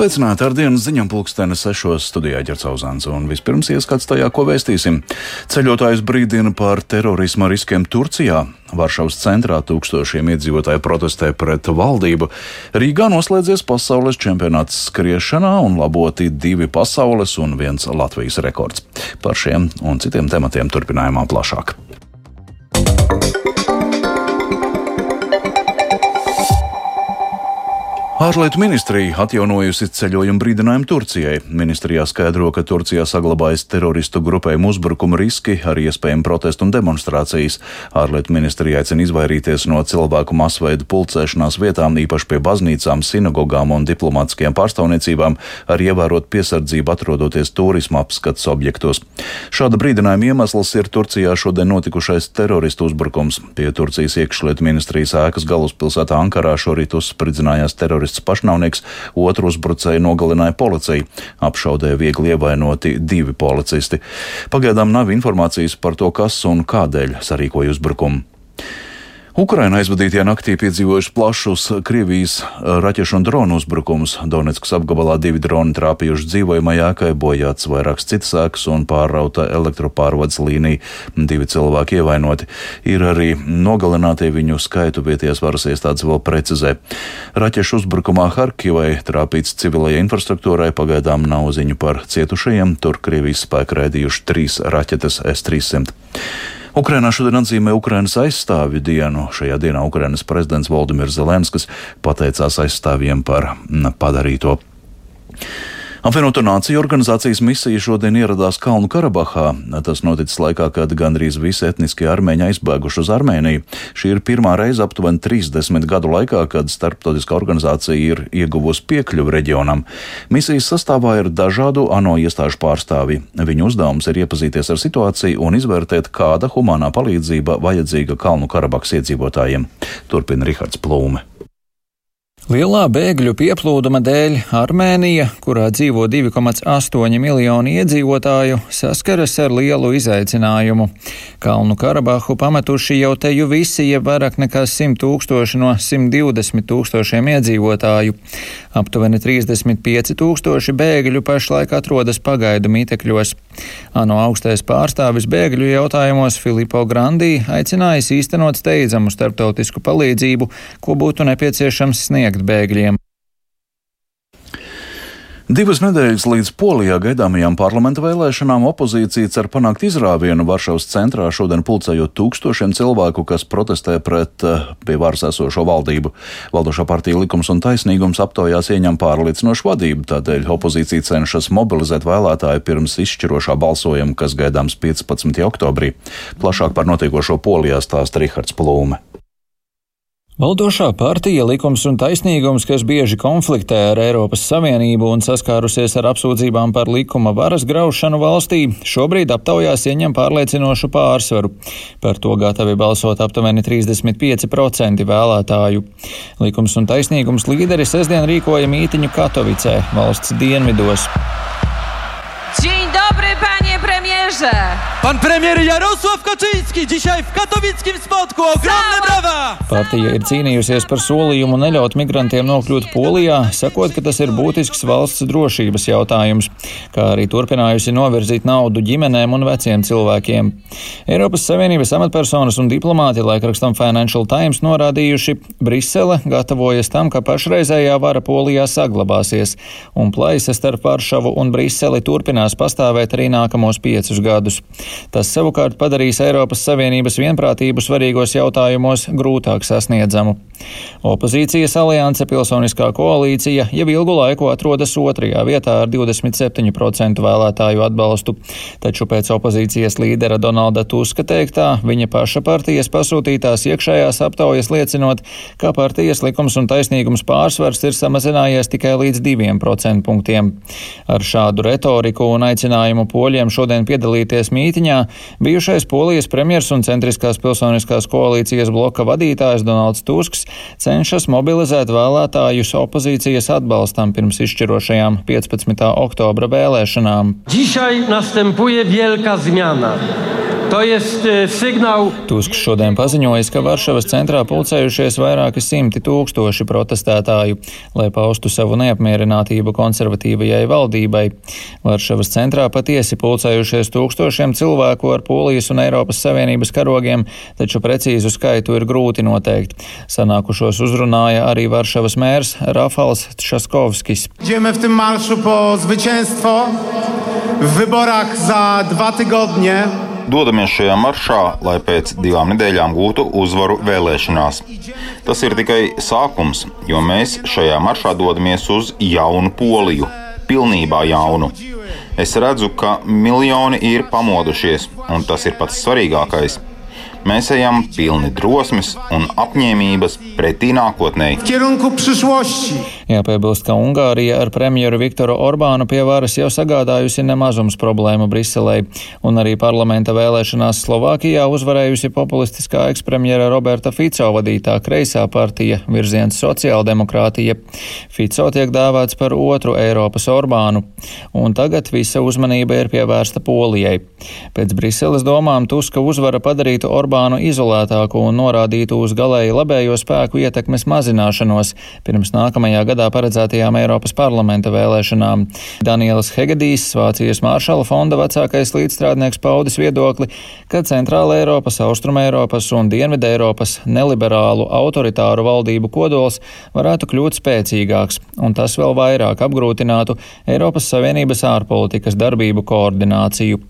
Sveicināti ar dienas ziņām pulksteni sešos studijā ģercauzāns un vispirms ieskats tajā, ko vēstīsim. Ceļotājs brīdina par terorisma riskiem Turcijā. Varšavas centrā tūkstošiem iedzīvotāju protestē pret valdību. Rīgā noslēdzies pasaules čempionāts skriešanā un laboti divi pasaules un viens Latvijas rekords. Par šiem un citiem tematiem turpinājumā plašāk. Ārlietu ministrija atjaunojusi ceļojumu brīdinājumu Turcijai. Ministrijā skaidro, ka Turcijā saglabājas teroristu grupējumu uzbrukumu riski ar iespējamu protestu un demonstrācijas. Ārlietu ministrija aicina izvairīties no cilvēku masveida pulcēšanās vietām, īpaši pie baznīcām, sinagogām un diplomātiskajām pārstāvniecībām, arī ievērot piesardzību atrodoties turisma apskates objektos. Šāda brīdinājuma iemesls ir Turcijā šodien notikušais teroristu uzbrukums. Pie Turcijas iekšlietu ministrijas ēkas galvaspilsētā Ankarā šorīt uzspridzinājās teroristu terorists pašnāvnieks, otru uzbrucēju nogalināja policija. Apšaudē viegli ievainoti divi policisti. Pagaidām nav informācijas par to, kas un kādēļ sarīkoja uzbrukumu. Ukraina aizvadītajā naktī piedzīvojuši plašus Krievijas raķešu un dronu uzbrukumus. Donetskas apgabalā divi droni trāpījuši dzīvojamajā ēkai, bojāts vairākas citas ēkas un pārrauta elektropārvades līnija. Divi cilvēki ievainoti. Ir arī nogalinātie viņu skaitu vietējās varas iestādes vēl precizē. Raķešu uzbrukumā Harkivai trāpīts civilajai infrastruktūrai pagaidām nav ziņu par cietušajiem. Tur Krievijas spēki raidījuši trīs raķetes S-300. Ukrainā šodien atzīmē Ukrainas aizstāvju dienu. Šajā dienā Ukrainas prezidents Valdimirs Zelenskis pateicās aizstāvjiem par padarīto. Apvienoto Nāciju organizācijas misija šodien ieradās Kalnu Karabahā. Tas noticis laikā, kad gandrīz visi etniskie armēņi aizbēguši uz Armēniju. Šī ir pirmā reize aptuveni 30 gadu laikā, kad starptautiskā organizācija ir ieguvusi piekļuvi reģionam. Misijas sastāvā ir dažādu ANO iestāžu pārstāvji. Viņu uzdevums ir iepazīties ar situāciju un izvērtēt, kāda humanā palīdzība vajadzīga Kalnu Karabahas iedzīvotājiem. Turpina Rihards Plūme. Lielā bēgļu pieplūduma dēļ Armēnija, kurā dzīvo 2,8 miljoni iedzīvotāju, saskaras ar lielu izaicinājumu. Kalnu Karabahu pametuši jau teju visi, jeb vairāk nekā 100 tūkstoši no 120 tūkstošiem iedzīvotāju. Aptuveni 35 tūkstoši bēgļu pašlaik atrodas pagaidu mītekļos. ANO augstais pārstāvis bēgļu jautājumos Filipo Grandī aicinājis īstenot steidzamu starptautisku palīdzību, ko būtu nepieciešams sniegt sniegt bēgļiem. Divas nedēļas līdz polijā gaidāmajām parlamenta vēlēšanām opozīcija cer panākt izrāvienu Varšavas centrā šodien pulcējot tūkstošiem cilvēku, kas protestē pret eh, pie varas esošo valdību. Valdošā partija likums un taisnīgums aptaujās ieņem pārliecinošu vadību, tādēļ opozīcija cenšas mobilizēt vēlētāju pirms izšķirošā balsojuma, kas gaidāms 15. oktobrī. Plašāk par notiekošo polijā stāsta Rihards Plūme. Valdošā partija likums un taisnīgums, kas bieži konfliktē ar Eiropas Savienību un saskārusies ar apsūdzībām par likuma varas graušanu valstī, šobrīd aptaujās ieņem pārliecinošu pārsvaru. Par to gatavi balsot aptuveni 35% vēlētāju. Likums un taisnīgums līderi sestdien rīkoja mītiņu Katovicē, valsts dienvidos. Dzień dobry, panie premierze! Pan premier Jarosław Kaczyński dzisiaj w katowickim spotku. Ogromne brawa! Partija ir cīnījusies par solījumu neļaut migrantiem nokļūt Polijā, sakot, ka tas ir būtisks valsts drošības jautājums, kā arī turpinājusi novirzīt naudu ģimenēm un veciem cilvēkiem. Eiropas Savienības amatpersonas un diplomāti laikrakstam Financial Times norādījuši, Brisele gatavojas tam, ka pašreizējā vara Polijā saglabāsies, un plaisa starp Varšavu un Briseli turpinās pastāvēt arī nākamos piecus gadus. Tas savukārt padarīs Eiropas Savienības vienprātību svarīgos jautājumos grūtāk sasniedzamu. Opozīcijas alianse Pilsoniskā koalīcija jau ilgu laiku atrodas otrajā vietā ar 27% vēlētāju atbalstu, taču pēc opozīcijas līdera Donalda Tuska teiktā viņa paša partijas pasūtītās iekšējās aptaujas liecinot, ka partijas likums un taisnīgums pārsvars ir samazinājies tikai līdz 2% punktiem. Ar šādu retoriku un aicinājumu poļiem šodien piedalīties mītiņā bijušais polijas premjers un centriskās pilsoniskās koalīcijas bloka vadītājs Donalds Tusks cenšas mobilizēt vēlētājus opozīcijas atbalstam pirms izšķirošajām 15. oktobra vēlēšanām. Dzisiaj następuje wielka zmiana. To jest e, sygnał. Tusks šodien paziņojis, ka Varšavas centrā pulcējušies vairāki simti tūkstoši protestētāju, lai paustu savu neapmierinātību konservatīvajai valdībai. Varšavas centrā patiesi pulcējušies tūkstošiem cilvēku ar Polijas un Eiropas Savienības karogiem, taču precīzu skaitu ir grūti noteikt. Sanākušos uzrunāja arī Varšavas mērs Rafals Trzaskowskis. Idziemy w tym marszu po zwycięstwo w wyborach za dwa tygodnie. Dodamies šajā maršā, lai pēc divām nedēļām gūtu uzvaru vēlēšanās. Tas ir tikai sākums, jo mēs šajā maršā dodamies uz jaunu poliju, pilnībā jaunu. Es redzu, ka miljoni ir pamodušies, un tas ir pats svarīgākais. Mēs ejam pilni drosmes un apņēmības pretī nākotnē. Jāpiebilst, ka Ungārija ar premjeru Viktoru Orbānu pie varas jau sagādājusi nemazums problēmu Briselē, un arī parlamenta vēlēšanās Slovākijā uzvarējusi populistiskā ekspremjera Roberta Fico vadītā kreisā partija virziens sociāldemokrātija. Fico tiek dēvēts par otru Eiropas Orbānu, un tagad visa uzmanība ir pievērsta Polijai. Pēc Briseles domām Tuska uzvara padarītu Orbānu izolētāku un norādītu uz galēji labējo spēku ietekmes mazināšanos pirms nākamajā gadā paredzētajām Eiropas parlamenta vēlēšanām. Daniels Hegedijs, Vācijas Māršala fonda vecākais līdzstrādnieks, paudis viedokli, ka Centrāla Eiropas, Austruma Eiropas un Dienvidē Eiropas neliberālu autoritāru valdību kodols varētu kļūt spēcīgāks, un tas vēl vairāk apgrūtinātu Eiropas Savienības ārpolitikas darbību koordināciju.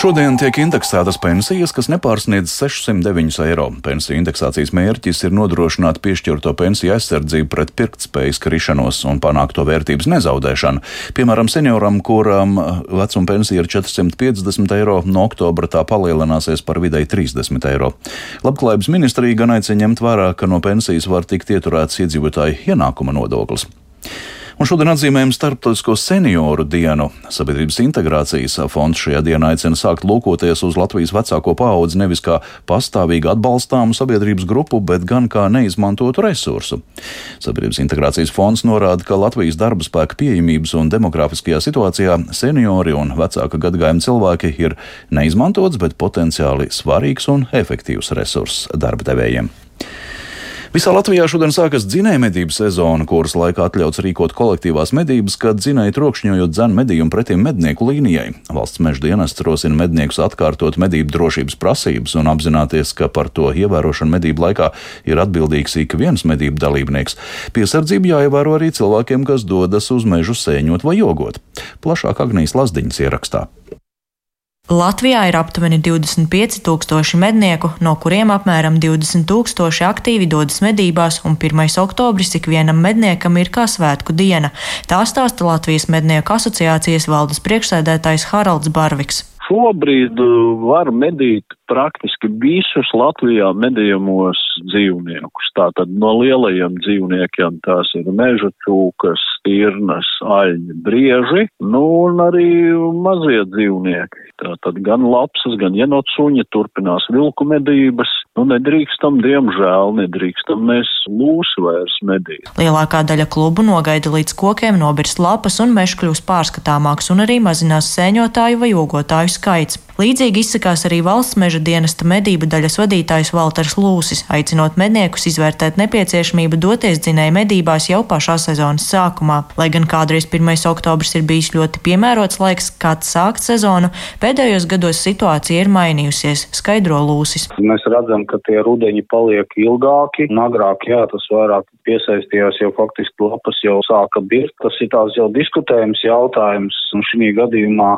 Šodien tiek indeksētas pensijas, kas nepārsniedz 609 eiro. Pensiju indeksācijas mērķis ir nodrošināt piešķirto pensiju aizsardzību pret pirktspējas krišanos un panākt to vērtības nezaudēšanu. Piemēram, senioram, kuram vecuma pensija ir 450 eiro, no oktobra tā palielināsies par vidēji 30 eiro. Labklājības ministrija gan aicina ņemt vērā, ka no pensijas var tikt ieturēts iedzīvotāju ienākuma nodoklis. Un šodien atzīmējam Starptautisko senioru dienu. Sabiedrības integrācijas fonds šajā dienā aicina sākt lūkoties uz Latvijas vecāko paudzi nevis kā pastāvīgi atbalstāmu sabiedrības grupu, bet gan kā neizmantotu resursu. Sabiedrības integrācijas fonds norāda, ka Latvijas darba spēka pieejamības un demografiskajā situācijā seniori un vecāka gadagājuma cilvēki ir neizmantots, bet potenciāli svarīgs un efektīvs resurss darba devējiem. Visā Latvijā šodien sākas dzinēja medību sezona, kuras laikā atļauts rīkot kolektīvās medības, kad dzinēji trokšņojot dzēnu medījumu pretim mednieku līnijai. Valsts meža dienests rosina medniekus atkārtot medību drošības prasības un apzināties, ka par to ievērošanu medību laikā ir atbildīgs ik viens medību dalībnieks. Piesardzība jāievēro arī cilvēkiem, kas dodas uz mežu sēņot vai jogot. Plašāk Agnijas Lazdiņas ierakstā. Latvijā ir aptuveni 25 tūkstoši mednieku, no kuriem apmēram 20 tūkstoši aktīvi dodas medībās, un 1. oktobris ikvienam medniekam ir kā svētku diena. Tā stāsta Latvijas mednieku asociācijas valdes priekšsēdētājs Haralds Barviks. Šobrīd var medīt praktiski visus Latvijā medījamos dzīvniekus. Tātad no lielajiem dzīvniekiem tās ir meža cūkas, stirnas, aļņi, brieži, nu un arī mazie dzīvnieki. Tātad gan lapsas, gan jenotsuņi turpinās vilku medības. Nu, nedrīkstam, diemžēl, nedrīkstam mēs lūsi vairs medīt. Lielākā daļa klubu nogaida līdz kokiem nobirst lapas un mežs kļūs pārskatāmāks un arī mazinās sēņotāju vai ogotāju skaits. Līdzīgi izsakās arī valsts meža dienesta medību daļas vadītājs Valters Lūsis, aicinot medniekus izvērtēt nepieciešamību doties dzinēja medībās jau pašā sezonas sākumā. Lai gan kādreiz 1. oktobris ir bijis ļoti piemērots laiks, kāds sākt sezonu, pēdējos gados situācija ir mainījusies, skaidro Lūsis. Mēs redzam, ka tie rudeņi paliek ilgāki, agrāk, jā, tas vairāk piesaistījās, jau faktiski lapas jau sāka birkt. Tas ir tās jau diskutējums jautājums, un šī gadījumā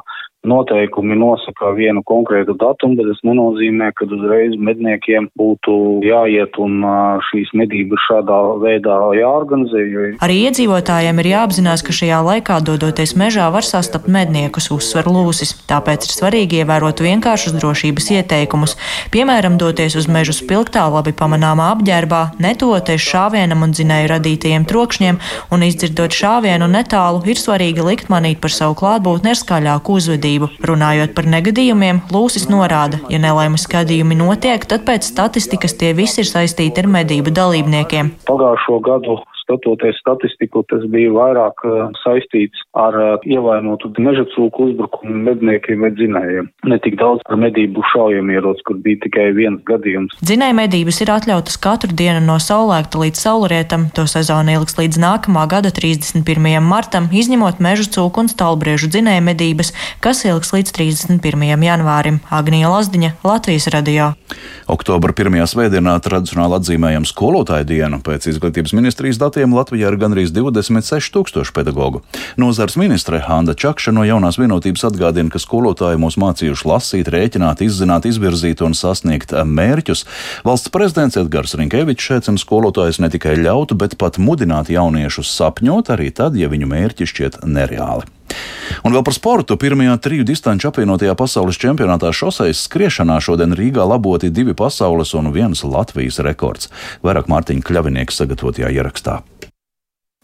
noteikumi nosaka vienu konkrētu datumu, bet tas nenozīmē, ka uzreiz medniekiem būtu jāiet un šīs medības šādā veidā jāorganizē. Jo... Arī iedzīvotājiem ir jāapzinās, ka šajā laikā dodoties mežā var sastapt medniekus, uzsver lūsis. Tāpēc ir svarīgi ievērot vienkāršus drošības ieteikumus. Piemēram, doties uz mežu spilgtā, labi pamanāmā apģērbā, netuvoties šāvienam un dzinēju radītajiem trokšņiem, un izdzirdot šāvienu netālu, ir svarīgi likt manīt par savu klātbūtni ar skaļāku uzvedību. Runājot par negadījumiem, Lūsis norāda, ja nelaimes gadījumi notiek, tad pēc statistikas tie visi ir saistīti ar medību dalībniekiem. Pagājušo gadu skatoties statistiku, tas bija vairāk saistīts ar ievainotu meža cūku uzbrukumu medniekiem vai dzinējiem. Ne tik daudz par medību šaujamierots, kur bija tikai viens gadījums. Dzinēja medības ir atļautas katru dienu no saulēkta līdz saulrietam. To sezona ilgs līdz nākamā gada 31. martam, izņemot meža cūku un stalbriežu dzinēja medības, kas ilgs līdz 31. janvārim. Agnija Lazdiņa, Latvijas radio. Oktobra pirmajā svētdienā tradicionāli atzīmējam skolotāju dienu. Pēc izglītības ministrijas datiem Latvijā ir gandrīz 26 tūkstoši pedagoģu. Nozars ministre Handa Čakša no jaunās vienotības atgādina, ka skolotāji mūs mācījuši lasīt, rēķināt, izzināt, izvirzīt un sasniegt mērķus. Valsts prezidents Edgars Rinkevičs aicina skolotājus ne tikai ļaut, bet pat mudināt jauniešus sapņot arī tad, ja viņu mērķi šķiet nereāli. Un vēl par sportu. Pirmajā triju distanču apvienotajā pasaules čempionātā šoseis skriešanā šodien Rīgā laboti divi pasaules un viens Latvijas rekords. Vairāk Mārtiņa Kļavinieks sagatavotajā ierakstā.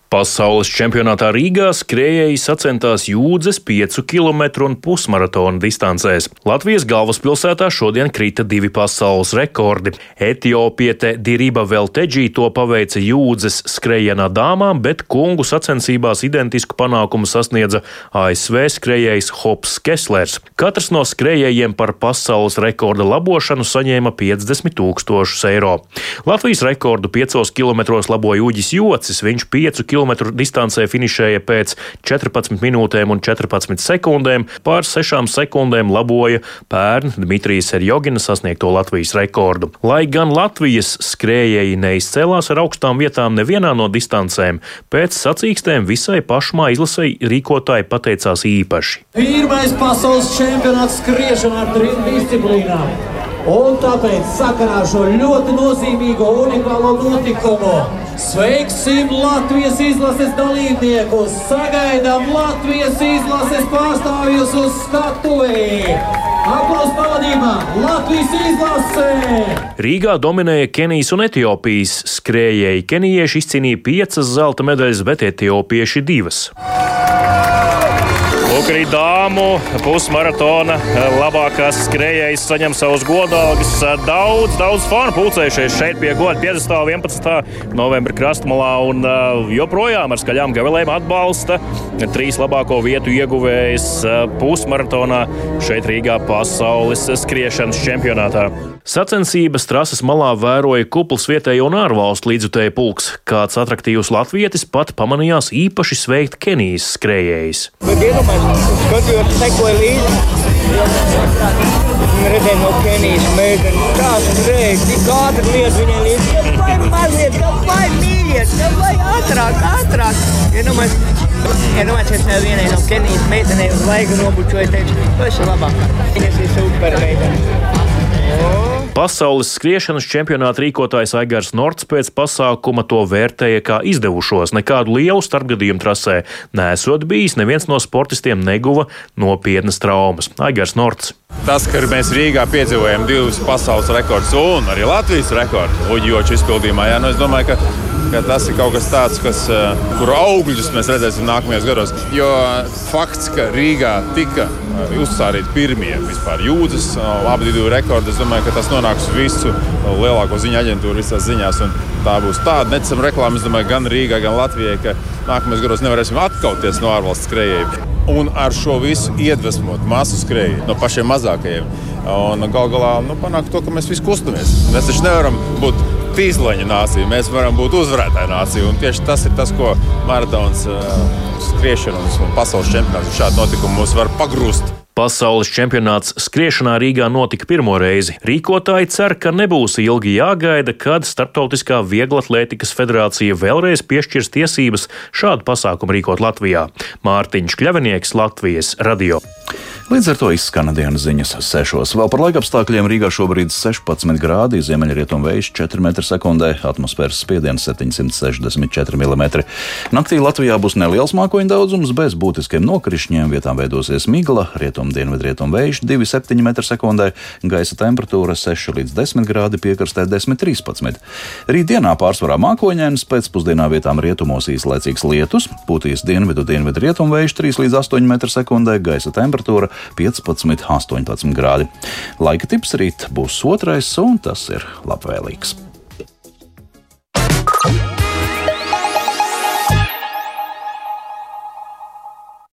Pasaules čempionātā Rīgā skrējēji sacentās jūdzes 5 km un pusmaratona distancēs. Latvijas galvaspilsētā šodien krita divi pasaules rekordi. Etiopiete Diriba Velteģī to paveica jūdzes skrējienā dāmām, bet kungu sacensībās identisku panākumu sasniedza ASV skrējējs Hops Keslers. Katrs no skrējējiem par pasaules rekorda labošanu saņēma 50 tūkstošus eiro. Latvijas rekordu 5 km laboja Uģis Jocis, viņš 5 km km distancē finišēja pēc 14 minūtēm un 14 sekundēm, pār 6 sekundēm laboja pērn Dmitrijs Erjogina sasniegto Latvijas rekordu. Lai gan Latvijas skrējēji neizcēlās ar augstām vietām nevienā no distancēm, pēc sacīkstēm visai pašmā izlasēji rīkotāji pateicās īpaši. Pirmais pasaules čempionāts skriešana ar trim disciplīnām. Un tāpēc sakarā ar šo ļoti nozīmīgo unikālo notikumu sveiksim Latvijas izlases dalībniekus, sagaidām Latvijas izlases pārstāvjus uz skatuvi. Aplaus pavadījumā Latvijas izlase! Rīgā dominēja Kenijas un Etiopijas skrējēji. Kenijieši izcīnīja piecas zelta medaļas, bet etiopieši divas. Lūk, arī dāmu pusmaratona labākās skrejējas saņem savus godalgus. Daudz, daudz fanu pulcējušies šeit pie goda 50. un 11. novembra krastmalā un joprojām ar skaļām gavilēm atbalsta trīs labāko vietu ieguvējas pusmaratonā šeit Rīgā pasaules skriešanas čempionātā. Sacensības trases malā vēroja kupls vietējo un ārvalstu līdzutēju pulks. Kāds attraktīvs latvietis pat pamanījās īpaši sveikt Kenijas līdzi. Redzēju no Kenijas meitenes, kā skrēja, cik ātri liet viņai līdzi. Vai maziet, vai mīļiet, vai ātrāk, ātrāk. Ja nu mēs, ja nu mēs vienai no Kenijas meitenei uz laiku nobučoju, teicu, tu esi labākā. Viņas ir super meitenes. Pasaules skriešanas čempionāta rīkotājs Aigars Norts pēc pasākuma to vērtēja kā izdevušos. Nekādu lielu starpgadījumu trasē nesot bijis, neviens no sportistiem neguva nopietnas traumas. Aigars Norts. Tas, ka mēs Rīgā piedzīvojam divus pasaules rekordus un arī Latvijas rekordu Uģioču izpildījumā, jā, nu es domāju, ka ka tas ir kaut kas tāds, kas, eh, kuru augļus mēs redzēsim nākamajos gados. Jo fakts, ka Rīgā tika eh, uzsārīti pirmie vispār jūdzes, eh, abi divi rekordi, es domāju, ka tas nonāks visu lielāko ziņu aģentūru visās ziņās. Tā būs tāda neticama reklāma, es domāju, gan Rīgai, gan Latvijai, ka nākamajos gados nevarēsim atkauties no ārvalstu skrejējiem. Un ar šo visu iedvesmot masu skrejēju no pašiem mazākajiem. Un gal galā nu, panākt to, ka mēs visi kustamies. Mēs taču nevaram būt tīzlaņa nācija. Mēs varam būt uzvarētāja nācija. Tieši tas ir tas, ko maratons, skriešana un pasaules čempionāts un šādi notikumi mūs var pagrūst. Pasaules čempionāts skriešanā Rīgā notika pirmo reizi. Rīkotāji cer, ka nebūs ilgi jāgaida, kad Startautiskā Vieglatlētikas federācija vēlreiz piešķirs tiesības šādu pasākumu rīkot Latvijā. Mārtiņš Kļavinieks, Latvijas radio. Līdz ar to izskana dienas ziņas sešos. Vēl par laikapstākļiem Rīgā šobrīd 16 grādi, ziemeļrietumu vējš 4 m2, atmosfēras spiediens 764 mm. Naktī Latvijā būs neliels mākoņu daudzums, bez būtiskiem nokrišņiem, vietām veidosies migla, rietumu dienvidrietumu vējš 2,7 m2, gaisa temperatūra 6 līdz 10 grādi, piekrastē 10,13. Rītdienā pārsvarā mākoņēns, pēcpusdienā vietām rietumos īslaicīgs lietus, pūtīs dienvidu dienvidu rietumu vējš 3 līdz 8 m2, gaisa temperatūra 15, 18 grādi. Laika tips rīt būs otrais, un tas ir labvēlīgs.